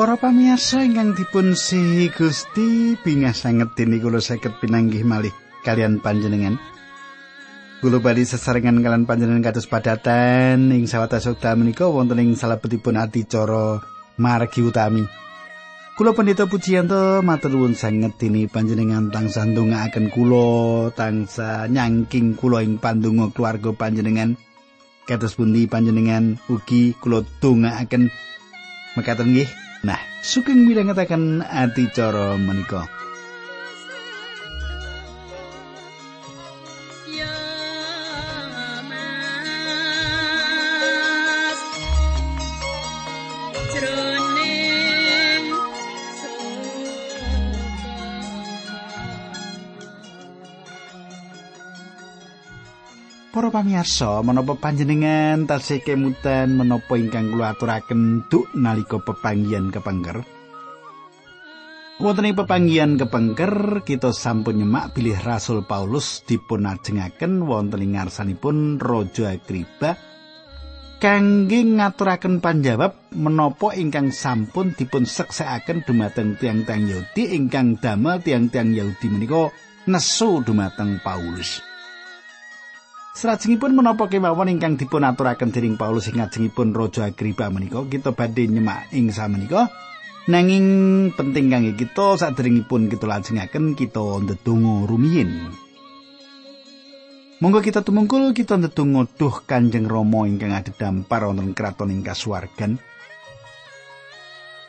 Para pamirsa ingkang dipun sihi Gusti, bingah sanget dene kula saged pinanggih malih kalian panjenengan. Kula badhe sesarengan kalian panjenengan kados padatan ing sawetara wekdal menika wonten ing salebetipun adicara margi utami. Kula pendeta pujiyanto matur nuwun sanget dene panjenengan tansah ndongaaken kula, tansah nyangking kula ing pandonga keluarga panjenengan. Kados pundi panjenengan ugi kula dongaaken mekaten nggih. Nah, sugeng midhangetaken adicara menika. Para pamirsa, menapa panjenengan tasih kemutan menapa ingkang kula aturaken duk nalika pepanggihan kepengker? Wonten ing pepanggihan kepengker, kita sampun nyemak bilih Rasul Paulus dipun ajengaken wonten ing ngarsanipun Raja Agriba kangge ngaturaken panjawab menapa ingkang sampun dipun seksekaken dumateng tiang-tiang Yahudi ingkang damel tiang-tiang Yahudi menika nesu dumateng Paulus. Salajengipun menapa kemawon ingkang dipun aturaken dening Paulus ing ngajengipun Raja Agripa menika kita badhe nyemak ing samenika nanging penting kangge kita saderengipun kita lajengaken kita ndedonga rumiyin. Monggo kita tumungkul kita ndedonga duh Kanjeng Rama ingkang adhedhampar wonten kraton ing kasuwargan.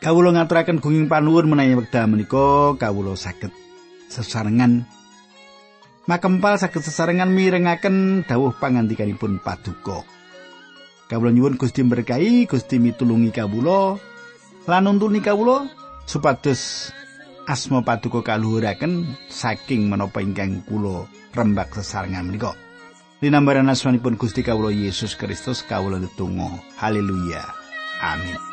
Kawula ngaturaken gunging panuwun menawi wekdal menika kawula saged sesarengan Makempal saged sesarengan mirengaken dawuh pangandikanipun paduka. Kawula nyuwun Gusti berkahi, Gusti mitulungi kawula lan nuntuni kawula supados asma paduka kaluhuraken saking menapa ingkang kula rembak sesarengan menika. Dinambaran asmanipun Gusti kawula Yesus Kristus kawula tetunggal. Haleluya. Amin.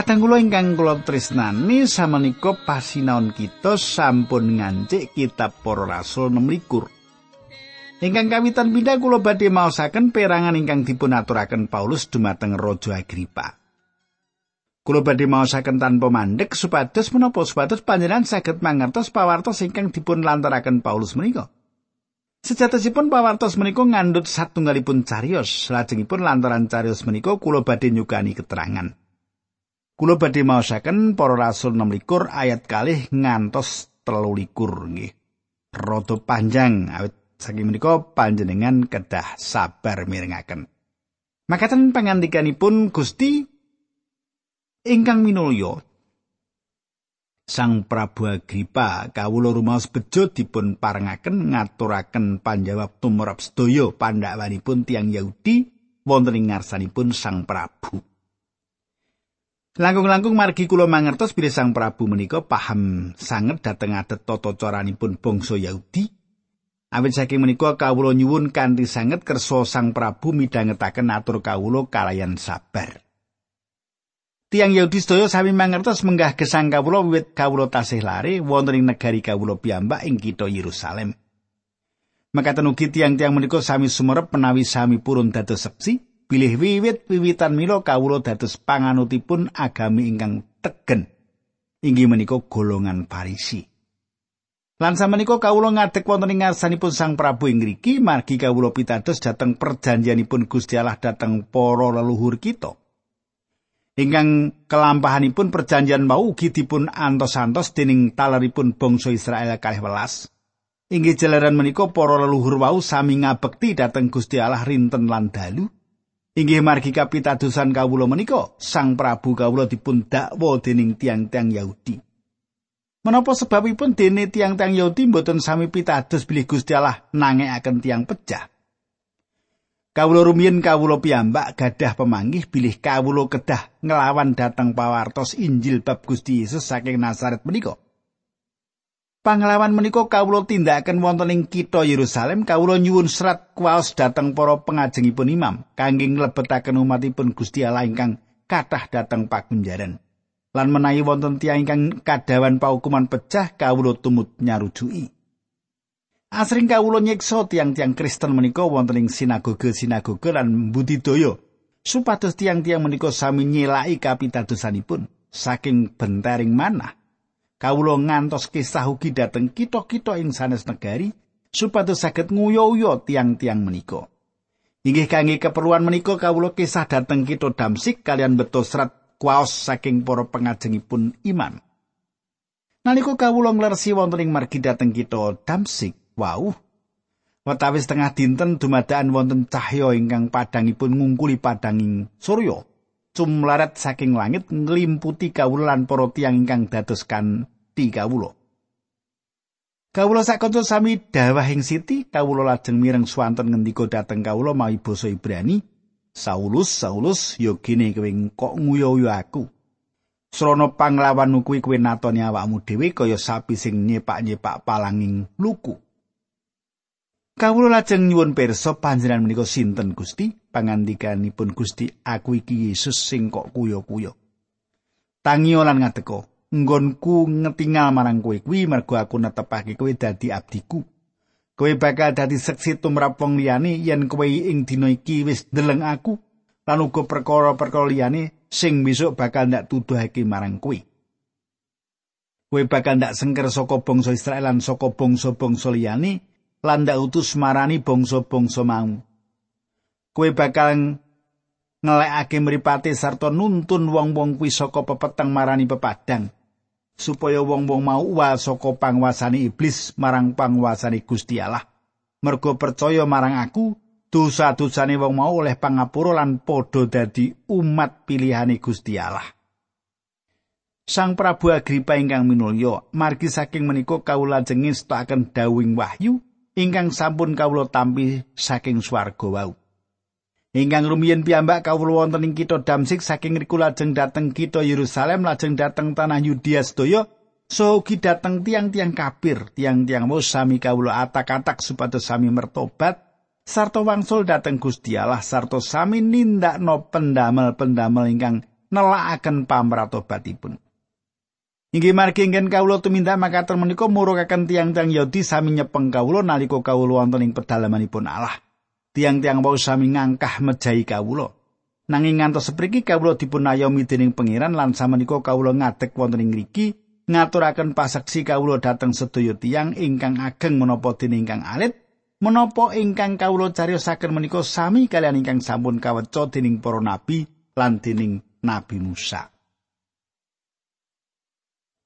Kadang kula ingkang kula tresnani samenika pasinaon kita sampun ngancik kitab Para Rasul 26. Ingkang kawitan pindah kula badhe maosaken perangan ingkang dipun aturaken Paulus dumateng Raja Agripa. Kula badhe maosaken tanpa mandek supados menapa supados panjenengan saged mangertos pawartos ingkang dipun lantaraken Paulus menika. Sejatosipun pawartos menika ngandhut satunggalipun carios, lajengipun lantaran carios menika kula badhe nyukani keterangan. Kulo badhe maosaken para rasul 16 ayat kalih ngantos 13 nggih. Rada panjang awit saking menika panjenengan kedah sabar mirengaken. Makaten pangandikanipun Gusti ingkang minulya Sang Prabu Agripa kawula rumaos bejo dipun parengaken ngaturaken panjawab tumrap sedaya pandhawanipun tiang Yahudi wonten ing ngarsanipun Sang Prabu. Langkung-langkung margi kula mangertos bilih Sang Prabu menika paham sanget dhateng adat tata caranipun bangsa Yahudi. Awit saking menika kawula nyuwun kanthi sanget kersa Sang Prabu midhangetaken atur kawula kalayan sabar. Tiang Yahudi sedaya sami mangertos menggah gesang kawula wiwit kawula tasih lare wonten ing negari kawula piyambak ing kitha Yerusalem. Makaten ugi tiang-tiang menika sami sumerep menawi sami purun dados seksi bilih wiwit wiwitan mila kawula dados panganutipun agami ingkang tegen inggih menika golongan Farisi. Lan samenika kawula ngadeg wonten ing ngarsanipun Sang Prabu ing ngriki margi kawula pitados dhateng perjanjianipun Gusti Allah dhateng para leluhur kita. Ingkang kelampahanipun perjanjian mau ugi dipun antos-antos dening taleripun bangsa Israel kalih welas. Inggih jalaran menika para leluhur wau sami ngabekti dhateng Gusti Allah rinten lan dalu. Inggih margi kapitadosan kawula menika, Sang Prabu kawula dipun dakwa dening tiang-tiang Yahudi. Menapa sebabipun dene tiang-tiang Yahudi mboten sami pitados bilih Gusti Allah nangekaken tiang pecah? Kawula rumiyin kawula piyambak gadah pemanggih bilih kawula kedah nglawan dateng pawartos Injil bab Gusti Yesus saking Nazaret menika. Panglawan menika kawula tindakaken wonten ing kitha Yerusalem, kawula nyuwun serat kuwaos dhateng para pengajengipun imam kangge nglebetaken umatipun Gusti Allah ingkang kathah dhateng pakunjaran. Lan menawi wonten tiyang ingkang kadawan paukuman pecah, kawula tumut nyarujuki. Asring kawula nyiksa tiang-tiang Kristen menika wonten ing sinagoge-sinagoge lan budidaya supados tiang-tiang menika sami nyelaki kapitadosanipun saking bentering manah kawula ngantos kisah ugi dhateng kitha-kitha ing sanes negari supados saged nguyo-uyo tiang-tiang menika. Inggih kangge keperluan menika kawula kisah dhateng kitha Damsik kalian beto serat kuwaos saking para pengajengipun iman. Nalika kawula nglersi wonten ing margi dhateng kitha Damsik, wau Watawis tengah dinten dumadaan wonten cahya ingkang padangipun ngungkuli padanging surya. Cumlarat saking langit nglimputi kawula lan para tiyang ingkang dados kanthi kawula. Kawula sakonco sami dawah ing siti, kawula lajeng mireng swanten ngendika dhateng kawula mawi basa Ibrani, Saulus, Saulus, yo gene kowe kok nguyu aku. Srana panglawan kuwi kowe natoni awakmu dhewe kaya sapi sing nyepak-nyepak palanging luku. Kawula lajeng nyuwun pirsa panjenengan menika sinten Gusti? Pangandikanipun Gusti, aku iki Yesus sing kok kuyo-kuyo. Tangio lan ngateko, nggonku ngetingal marang kowe kuwi mergo aku netepake kowe dadi abdiku. Kowe bakal dadi seksi tumrap wong liyane yen kowe ing dina iki wis ndeleng aku lan uga perkara-perkara liyane sing besok bakal ndak tuduhake marang kowe. Kowe bakal ndak sengker saka bangsa Israel lan saka bangsa-bangsa liyane lan ndak utus marani bangsa-bangsa mau. Kowe bakal ngelekake mripate sarta nuntun wong-wong kuwi saka pepeteng marani pepadang supaya wong-wong mau uwal saka panguasane iblis marang panguasane Gusti Allah. Mergo percaya marang aku, dosa-dosane wong mau oleh pangapura lan padha dadi umat pilihane Gusti Allah. Sang Prabu Agripa ingkang minulya, margi saking menika kawula jengin stakaken dawing wahyu ingkang sampun kawula tampi saking swarga wau. Ingkang rumiyin piyambak kawula wonten ing kitha Damsik saking riku lajeng dhateng kitha Yerusalem lajeng dhateng tanah Yudea sedaya so ugi dhateng tiang-tiang kafir, tiang-tiang mau sami kawula atak-atak supados sami mertobat sarta wangsul dhateng Gusti Allah sarta sami nindakno pendamel-pendamel ingkang nelakaken pamratobatipun. Inggih margi ingkang kawula tumindak makaten menika murukaken tiang-tiang Yahudi sami nyepeng kawula nalika kawula wonten ing pedalamanipun Allah. Tiang-tiang wau sami ngangkah mejahi kawula. Nanging ngantos sepriki kawula dipun ayomi dening pangeran lan samenika kawula ngadeg wonten ing mriki ngaturaken pasaksi kawula dhateng sedaya tiang ingkang ageng menapa dening ingkang alit menapa ingkang kawula cariyosaken menika sami kalian ingkang sampun kaweca dening para nabi lan dening Nabi Musa.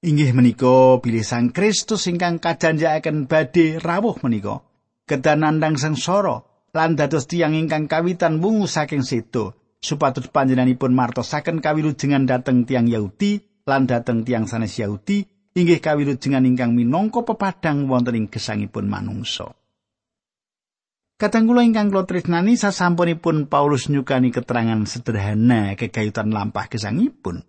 Inggih menika bilih Sang Kristus ingkang kajanjakaken badhe rawuh menika kedan nandang sengsara lan dados tiyang ingkang kawitan wungu saking sedo supados panjenenganipun martosaken kawilujengan dhateng tiang Yahudi lan dhateng tiang sanes Yahudi inggih kawilujengan ingkang minangka pepadang wonten ing gesangipun manungsa. Kadang kula ingkang kula tresnani sasampunipun Paulus nyukani keterangan sederhana kegayutan lampah gesangipun.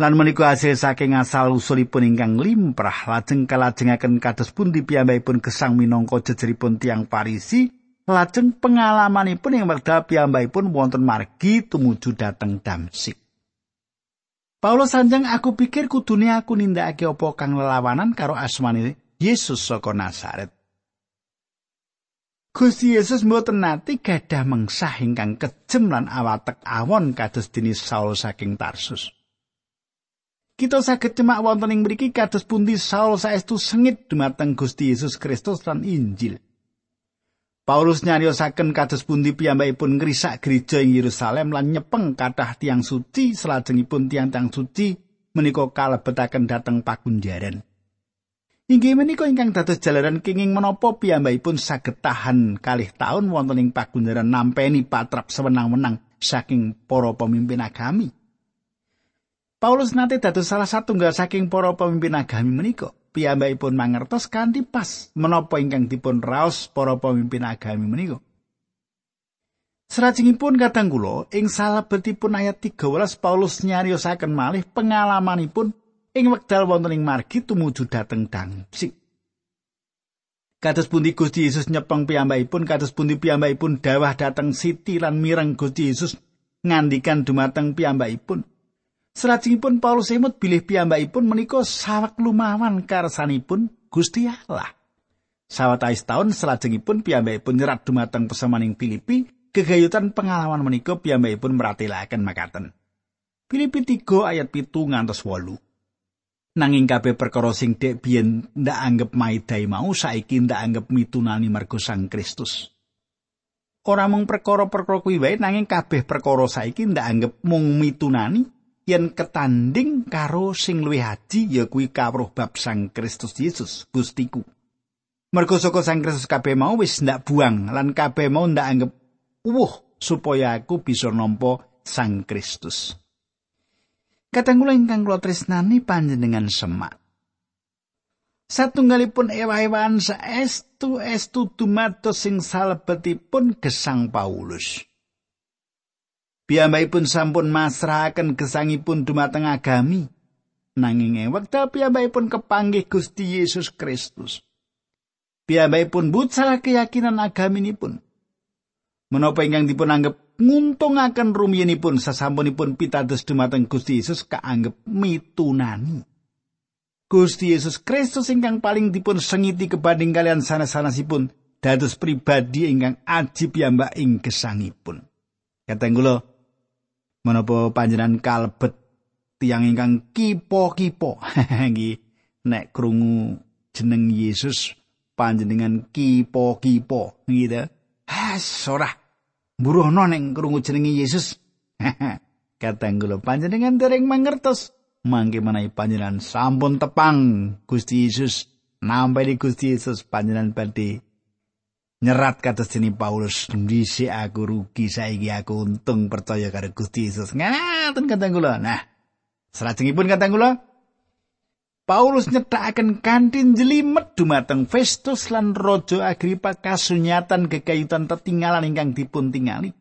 lan menika hasil saking asal usulipun ingkang limprah lajeng kalajengaken kados pundi piyambakipun gesang minangka jejeripun tiang Parisi lajeng pengalamanipun ing wekdal piyambakipun wonten margi tumuju dhateng Damsik Paulus sanjang aku pikir kudune aku nindakake apa kang lelawanan karo asmane Yesus saka Nazaret Gusti Yesus mboten nate gadah mengsah ingkang kejem lan awatek awon kados dini Saul saking Tarsus. Kita saged cemak wonten ing mriki kados pundi Saul saestu sengit dumateng Gusti Yesus Kristus lan Injil. Paulus nyariosaken kados pundi piyambakipun ngrisak gereja ing Yerusalem lan nyepeng kathah tiang suci salajengipun tiang-tiang suci menika kalebetaken dhateng pakunjaran. Inggih menika ingkang dados jalaran kenging menapa piyambakipun saged tahan kalih taun wonten ing pakunjaran nampeni patrap sewenang-wenang saking para pemimpin agami. Paulus nate dados salah satunggal saking para pemimpin agami menika. Piyambakipun mangertos kanthi pas menapa ingkang dipun raos para pemimpin agami menika. Salajengipun kadang kula ing salebetipun ayat 13 Paulus nyariosaken malih pengalamanipun ing wekdal wonten ing margi tumuju dhateng Damsik. Kados pundi Gusti Yesus nyepeng piyambakipun, kados pundi piyambakipun dawah dhateng Siti lan mireng Gusti Yesus ngandikan dumateng piyambakipun. Salajengipun Paulus emut bilih piyambakipun menika sawek lumawan karsanipun Gusti Allah. Sawetawis taun salajengipun piyambakipun nyerat dumateng pesemaning Filipi, kegayutan pengalaman menika piyambakipun meratelaken makaten. Filipi 3 ayat pitu ngantos wolu. Nanging kabeh perkara sing dek biyen ndak anggap maidai mau saiki ndak anggap mitunani mergo Sang Kristus. Ora mung perkara-perkara kuwi wae nanging kabeh perkara saiki ndak anggap mung mitunani yen ketanding karo sing luwih haji ya kuwi kawruh bab Sang Kristus Yesus Gustiku. Mergo saka Sang Kristus kabeh mau wis ndak buang lan kabeh mau ndak anggap uwuh supaya aku bisa nampa Sang Kristus. Katanggula ingkang kula tresnani panjenengan semak. Satunggalipun ewa-ewaan saestu estu dumados sing salebetipun gesang Paulus. Piyambakipun sampun masrahaken gesangipun dumateng agami. Nanging ing wekdal piyambakipun kepanggih Gusti Yesus Kristus. Piyambakipun butsal keyakinan agaminipun. Menapa ingkang dipun anggap nguntungaken rumiyenipun sasampunipun pitados dumateng Gusti Yesus kaanggep mitunani. Gusti Yesus Kristus ingkang paling dipun sengiti kebanding kalian sanes-sanesipun dados pribadi ingkang aji piyambak ing gesangipun. Kateng kula menapa panjenengan kalebet tiang ingkang kipo-kipo nggih. Nek krungu jeneng Yesus panjenengan kipo-kipo nggih ha ora. Mburuhna ning krungu jenenge Yesus. Kateng kula panjenengan dereng mangertos. Mangke menawi panjenengan sampun tepang Gusti Yesus. Nampi Gusti Yesus panjenengan badhe nyerat kata sini Paulus dhisik aku rugi saiki aku untung percaya karo Gusti Yesus. Ngaten kateng kula. Nah salajengipun kateng kula Paulus nyethakaken kanthi jelimet dumateng Festus lan Raja Agripa kasunyatan kekayutan tetinggalan ingkang dipun tingali.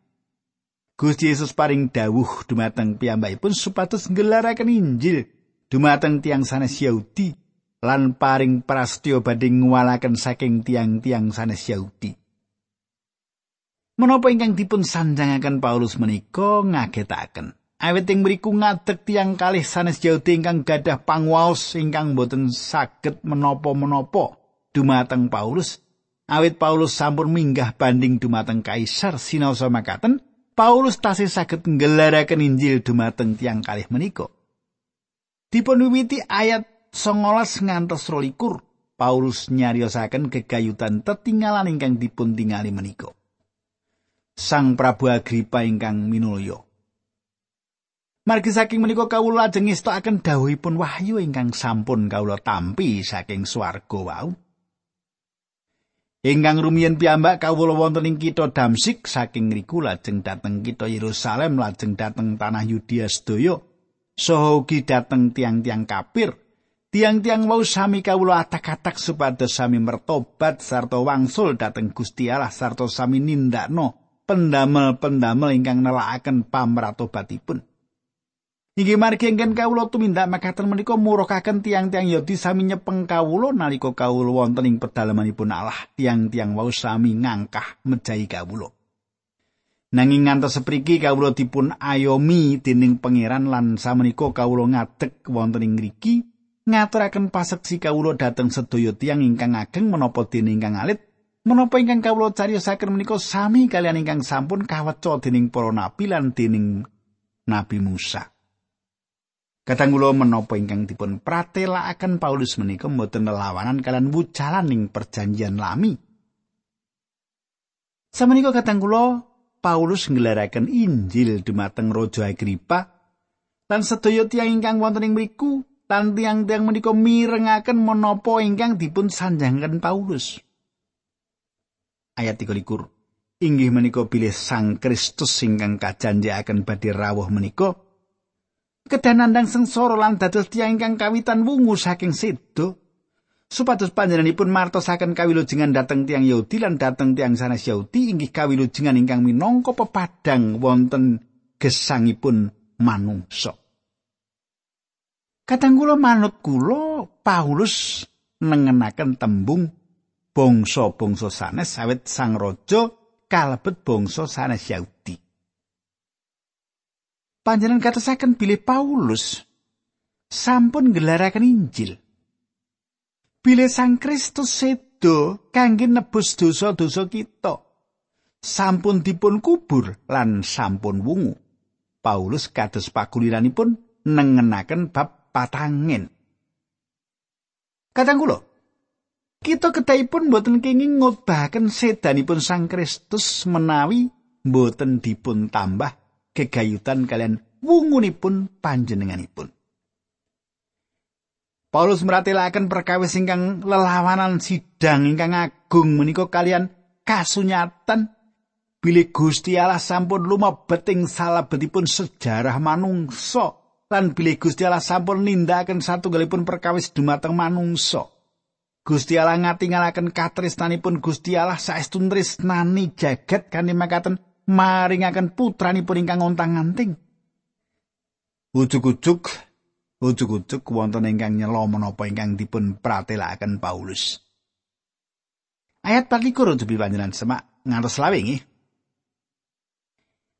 Gusti Yesus paring dawuh dumateng piyambakipun supados nggelaraken Injil dumateng tiang sanes Yahudi lan paring prastya badhe ngwalaken saking tiang-tiang sanes Yahudi. Menapa ingkang dipun sanjangaken Paulus menika ngagetaken Awit ing mriku ngadeg tiang kalih sanes Yahudi ingkang gadah pangwaos ingkang boten saged menapa-menapa dumateng Paulus. Awit Paulus sampun minggah banding dumateng kaisar sinaosa makaten, Paulus tasih saged nggelaraken Injil dumateng tiang kalih menika. Dipun ayat 19 ngantos 22, Paulus nyariosaken kegayutan tetinggalan ingkang dipun tingali menika. Sang Prabu Agripa ingkang minulya Margi saking menika kawula lajeng ngestokaken dawuhipun wahyu ingkang sampun kawula tampi saking swarga wau. Ingkang rumiyin piyambak kawula wonten ing kitha Damsik saking ngriku lajeng dhateng kitha Yerusalem lajeng dhateng tanah Yudea sedaya saha ugi dhateng tiang-tiang kapir. Tiang-tiang wau sami kawula atak-atak supados sami mertobat sarta wangsul dhateng Gusti Allah sarta sami nindakno pendamel-pendamel ingkang nelakaken pamratobatipun. Inggih margi ingkang kawula tumindak makaten menika murukaken tiang-tiang Yahudi sami nyepeng kawula nalika kawula wonten ing pedalamanipun Allah, tiang-tiang wau sami ngangkah mejahi kawula. Nanging ngantos sepriki kawula dipun ayomi dening pangeran lan samenika kawula ngadeg wonten ing mriki ngaturaken paseksi kawula dhateng sedaya tiang ingkang ageng menapa dening ingkang alit menapa ingkang kawula cariyosaken menika sami kalian ingkang sampun kaweca dening para nabi lan dening Nabi Musa. Kadang kula menapa ingkang dipun pratelakaken Paulus menika mboten lelawanan kalian wucalan ing perjanjian lami. Samenika kadang kula Paulus nggelaraken Injil dumateng Raja Agripa lan sedaya tiyang ingkang wonten ing mriku lan tiang-tiang menika mirengaken menapa ingkang dipun sanjangaken Paulus. Ayat 23 Inggih menika bilih Sang Kristus ingkang kajanjiaken badhe rawuh menika kedanandang sengsara lan dados tiyang ingkang kawitan wungu saking sedo supados panjenenganipun martosaken kawilujengan dhateng tiang Yahudi lan dhateng tiang sanes Yahudi inggih kawilujengan ingkang minangka pepadang wonten gesangipun manungsa. Kadang kula manut kula Paulus nengenaken tembung bangsa-bangsa sanes sawit sang raja kalebet bangsa sanes Yahudi. Panjenengan katasaken bilih Paulus sampun gelaraken Injil. Bilih Sang Kristus sedo kangge nebus dosa-dosa kita. Sampun dipun kubur lan sampun wungu. Paulus kados pakuliranipun nengenaken bab patangin. Kadang kula kita kedahipun boten kenging ngobahaken sedanipun Sang Kristus menawi boten dipun tambah kegayutan kalian wungunipun panjenenganipun. Paulus meratelaken perkawis ingkang lelawanan sidang ingkang agung menika kalian kasunyatan bilih Gusti Allah sampun lumebet ing salebetipun sejarah manungsa lan bilih Gusti Allah sampun nindakaken satunggalipun perkawis dumateng manungsa. Gusti Allah ngatingalaken katresnanipun Gusti Allah saestu tresnani jagat kanthi makaten maringaken putranipun ingkang ontang-anting. Ujug-ujug ujug-ujug wonten ingkang nyela menapa ingkang dipun pratelakaken Paulus. Ayat 24 jebul panjenengan semak ngantos lawe nggih.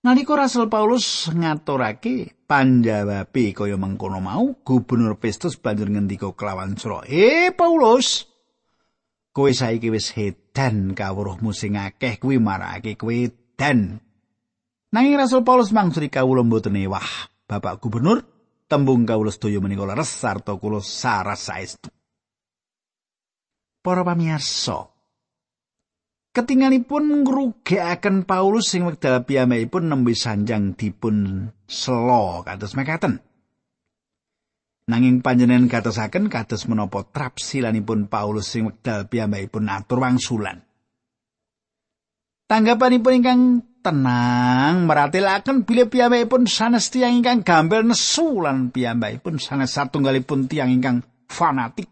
Nalika Rasul Paulus ngaturake panjawabe kaya mengkono mau, Gubernur Festus banjur ngendika kelawan sura, "Eh Paulus, kowe saiki wis hedan kawruhmu sing akeh kuwi marake kowe dan Nanging Rasul Paulus mangsuri kawula mboten ewah, Bapak Gubernur, tembung kawula sedaya menika leres sarta kula saras saestu. Para pamirsa, ketingalipun ngrugekaken Paulus sing wekdal piyambakipun nembe sanjang dipun selo kados mekaten. Nanging panjenengan katosaken kados menapa trapsilanipun Paulus sing wekdal piyambakipun atur wangsulan. Tanggapanipun ingkang tenang meratelaken bilih piyambakipun sanes tiyang ingkang gambel nesu lan piyambakipun sanes satunggalipun tiyang ingkang fanatik.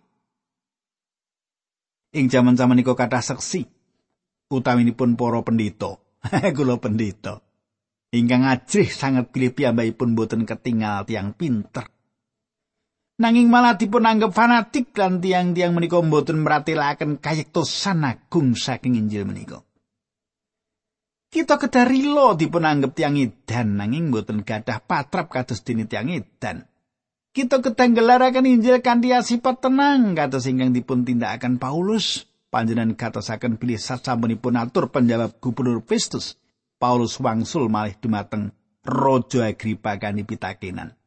Ing jaman-jaman niku kathah seksi utaminipun para pendeta. Kula pendeta. Ingkang ajrih sangat pilih piyambakipun boten ketinggal tiang pinter. Nanging malah dipun anggap fanatik lan tiang-tiang menika boten meratelaken kayektosan agung saking Injil menika. Kita kedah rilo dipun anggap tiang edan nanging mboten gadah patrap kados dene tiang edan. Kita kedah gelaraken Injil kanthi sifat tenang kados ingkang dipun tindakaken Paulus. Panjenengan katosaken pilih sasampunipun atur penjawab Gubernur Festus. Paulus wangsul malih dumateng Raja Agripa kanthi pitakenan.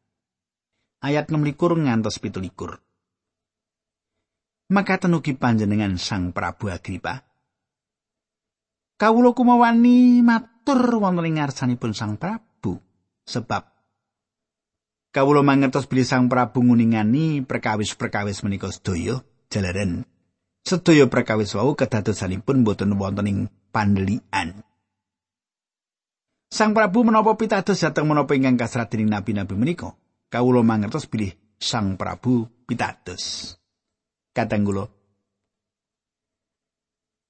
Ayat 16 ngantos 17. Maka tenugi panjenengan Sang Prabu Agripa, kawula kumawani matur wonten ing ngarsanipun Sang Prabu sebab kawula mangertos bilih Sang Prabu nguningani perkawis-perkawis menika sedaya jalaran sedaya perkawis wau kedadosanipun boten wonten ing pandelian Sang Prabu menapa pitados dhateng menapa ingkang kasrat dening nabi-nabi menika? Kawula mangertos bilih Sang Prabu pitados. Kadang kula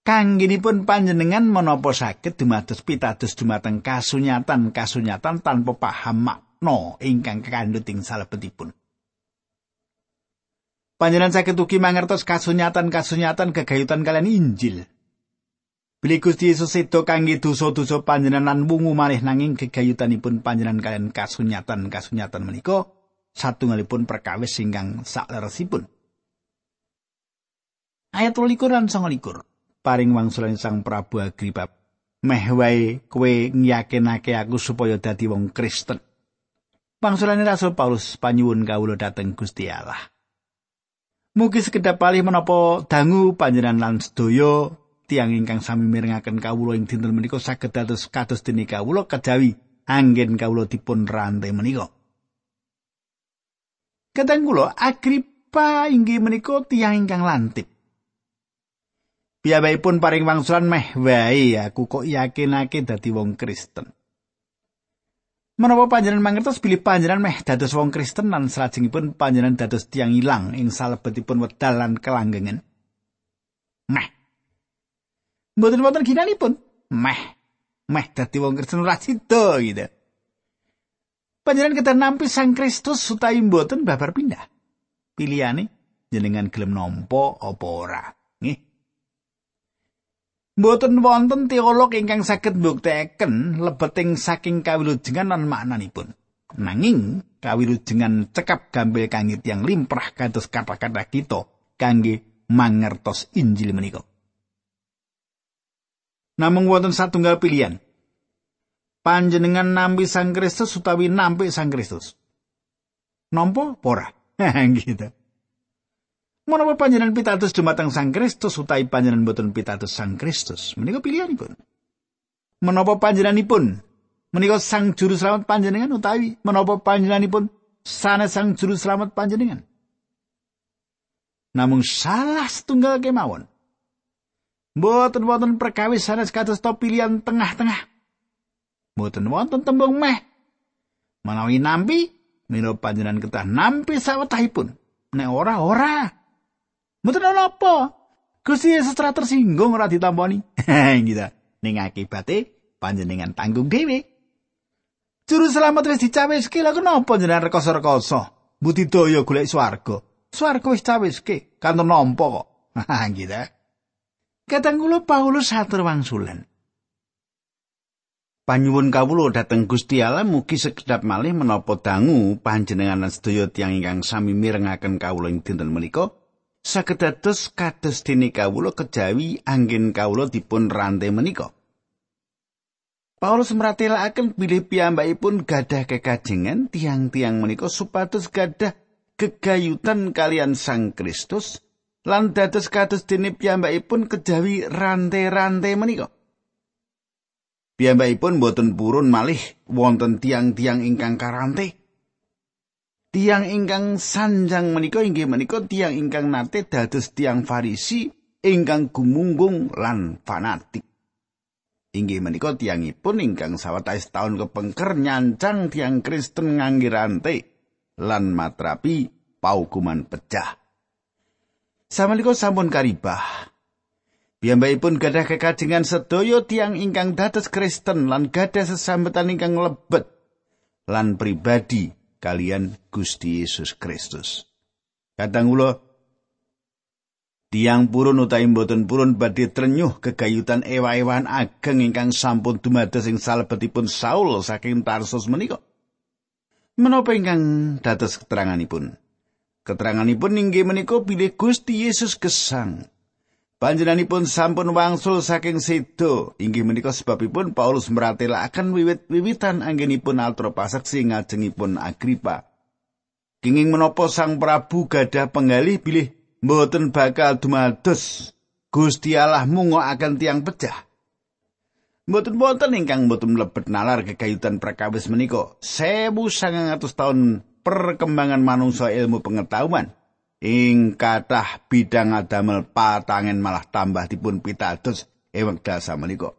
Kangginipun panjenengan menapa saged dumados pitados dumateng kasunyatan-kasunyatan tanpa paham makna ingkang kandhut ing salebetipun. Panjenengan saged ugi mangertos kasunyatan-kasunyatan kegayutan kalian Injil. Bilih Gusti Yesus sedo kangge dosa-dosa panjenengan wungu malih nanging gegayutanipun panjenengan kalian kasunyatan-kasunyatan menika satunggalipun perkawis ingkang sakleresipun. Ayat 12 lan 29. paring wangsulan Sang Prabu Agripa. Meh wae kowe nyakinake aku supaya dadi wong Kristen. Wangsulane Rasul Paulus panyuwun kawula dhateng Gusti Allah. Mugi sekedap palih menapa dangu panjenengan lan sedaya tiang ingkang sami mirengaken kawula ing dinten menika saged dados kados dene kawula kejawi anggen kawula dipun rantai menika. Kadang kula Agripa inggih menika tiang ingkang lantip. Piyambakipun paring wangsulan meh wae aku kok yakinake dadi wong Kristen. Menapa panjenengan mangertos bilih panjenengan meh dados wong Kristen lan salajengipun panjenengan dados tiang ilang ing salebetipun wedal lan kelanggengan? Meh. Mboten wonten ginanipun. Meh. Meh dadi wong Kristen ora sida gitu. Panjenengan kedah nampi Sang Kristus utawi mboten babar pindah. pilihane jenengan gelem nampa apa ora Mboten wonten teolog ingkang saged mbuktekaken lebeting saking kawilujengan lan maknanipun. Nanging kawilujengan cekap gambil kangge tiyang limprah kados kata-kata kita kangge mangertos Injil menika. Namung wonten satunggal pilihan. Panjenengan nampi Sang Kristus utawi nampi Sang Kristus. Nampa ora? gitu. Menapa panjenengan pitados dumateng Sang Kristus utawi panjenengan boten pitados Sang Kristus? Menika pilihanipun. Menapa panjenenganipun menika Sang Juru Slamet panjenengan utawi menapa panjenenganipun sanes Sang Juru Slamet panjenengan? Namung salah setunggal kemawon. Mboten wonten perkawis sanes kados to pilihan tengah-tengah. Mboten wonten tembung meh. Menawi nampi, menapa panjenengan ketah nampi sawetahipun. Nek ora ora. Mboten ana apa. Gusti Yesus ora tersinggung ora ditampani. gitu. Ning akibate panjenengan tanggung dhewe. Juru selamat wis dicawiske lha kenapa jenengan rekoso-rekoso? Budidaya golek swarga. Swarga wis cawiske, kanthi nampa kok. gitu. Kadang kula Paulus satur wangsulan. Panyuwun kawula dhateng Gusti Allah mugi sekedap malih menapa dangu panjenengan sedaya tiyang ingkang sami mirengaken kawula ing dinten menika sakedados kados dene kawula kejawi angin kawula dipun rantai menika. Paulus meratelaken bilih piyambakipun gadah kekajengan tiang-tiang menika supados gadah gegayutan kalian Sang Kristus lan dados kados dene piyambakipun kejawi rantai-rantai menika. Piyambakipun boten purun malih wonten tiang-tiang ingkang karantai. Tiang ingkang sanjang menika inggih menika tiang ingkang nate dados tiang Farisi ingkang gumunggung lan fanatik. Inggih menika tiangipun ingkang sawetawis taun kepengker nyancang tiang Kristen ngangge rantai lan matrapi paukuman pecah. Samenika sampun karibah. Piyambakipun gadah kekajengan sedaya tiang ingkang dados Kristen lan gadah sesambetan ingkang lebet lan pribadi kalian Gusti Yesus Kristus. Kadang kula tiang purun utawi mboten purun badhe trenyuh kegayutan ewa-ewan ageng ingkang sampun dumados ing salebetipun Saul saking Tarsus menika. Menapa ingkang dados keteranganipun? Keteranganipun inggih menika bilih Gusti Yesus gesang. Panjenenganipun sampun wangsul saking sedo. Inggih menika sebabipun Paulus meratelaken wiwit-wiwitan anggenipun altro pasaksi ngajengipun Agripa. Kenging menapa Sang Prabu gadah penggalih bilih mboten bakal dumados Gusti Allah akan tiang pecah. Mboten wonten ingkang mboten mlebet nalar kekayutan prakawis menika. 1900 tahun perkembangan manungsa ilmu pengetahuan. Ing kathah bidang adamel patangen malah tambah dipun pitados ing wekdal samenika.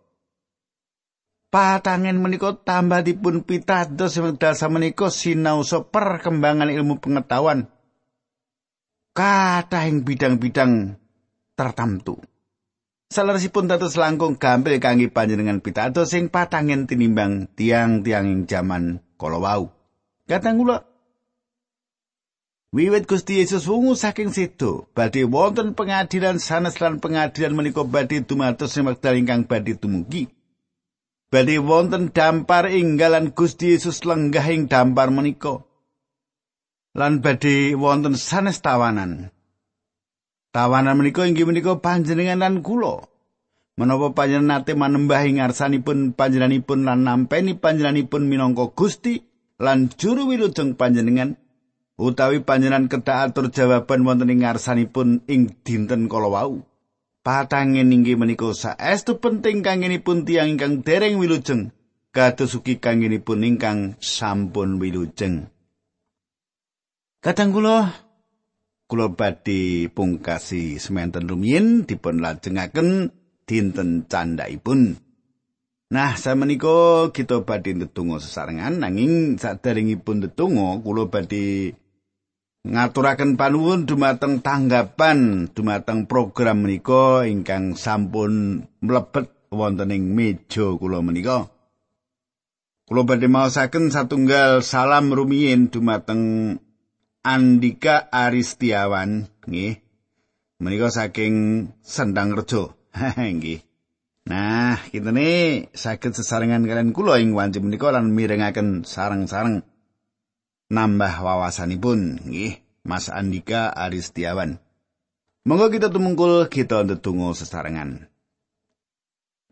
Patangen menika tambah dipun pitados ing wekdal samenika sinausa perkembangan ilmu pengetahuan kathah ing bidang-bidang tertentu. Saleresipun dados langkung gampil kangge panjenengan pitados sing patangen tinimbang tiang-tiang ing jaman kala wau. Katang kula Wiwit Gusti Yesus wungu saking situ, badhe wonten pengadilan sanes lan pengadilan menika badhe dumados ing wekdal ingkang badhe tumugi. Badhe wonten dampar inggalan Gusti Yesus lenggah ing dampar menika. Lan badhe wonten sanes tawanan. Tawanan menika inggih menika panjenengan lan kula. Menapa panjenengan nate manembah ing ngarsanipun panjenenganipun lan nampeni panjenenganipun minangka Gusti lan juru wilujeng panjenengan utawi panjenengan kedah atur jawaban wonten ing ngarsanipun ing dinten kala wau. Patangen inggih menika saestu penting kangenipun tiyang ingkang dereng wilujeng kados ugi kangenipun ingkang sampun wilujeng. Kadang kula kula badhe pungkasi semanten rumiyin dipun lajengaken dinten candhaipun. Nah, samenika kita badhe ndedonga sesarengan nanging saderengipun ndedonga kula badhe ngaturaken panuwun dumateng tanggapan dumateng program menika ingkang sampun mlebet wonten ing meja kula menika. Kula badhe maosaken satunggal salam rumiyin dumateng Andika Aristiawan nggih. Menika saking Sendang Rejo. nggih. Nah, kitene saged sesarengan kalian kula ing wanci menika lan mirengaken sareng-sareng nambah wawasanipun nggih Mas Andika Aristiawan. Monggo kita tumungkul kita ndedonga sesarengan.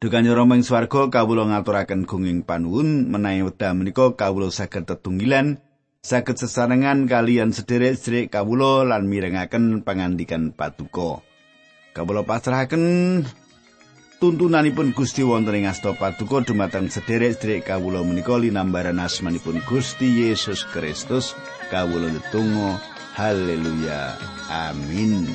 Dukane Rama ing swarga kawula ngaturaken gunging panuwun menawi wekdal menika kawula saged tetunggilan saged sesarengan kalian sederek-sederek kawula lan mirengaken pangandikan patuko. Kawula pasrahaken tuntunanipun Gusti wonten ing asta paduka dumateng sederek-sederek kawula menika linambaran asmanipun Gusti Yesus Kristus. Kawula ndedonga haleluya. Amin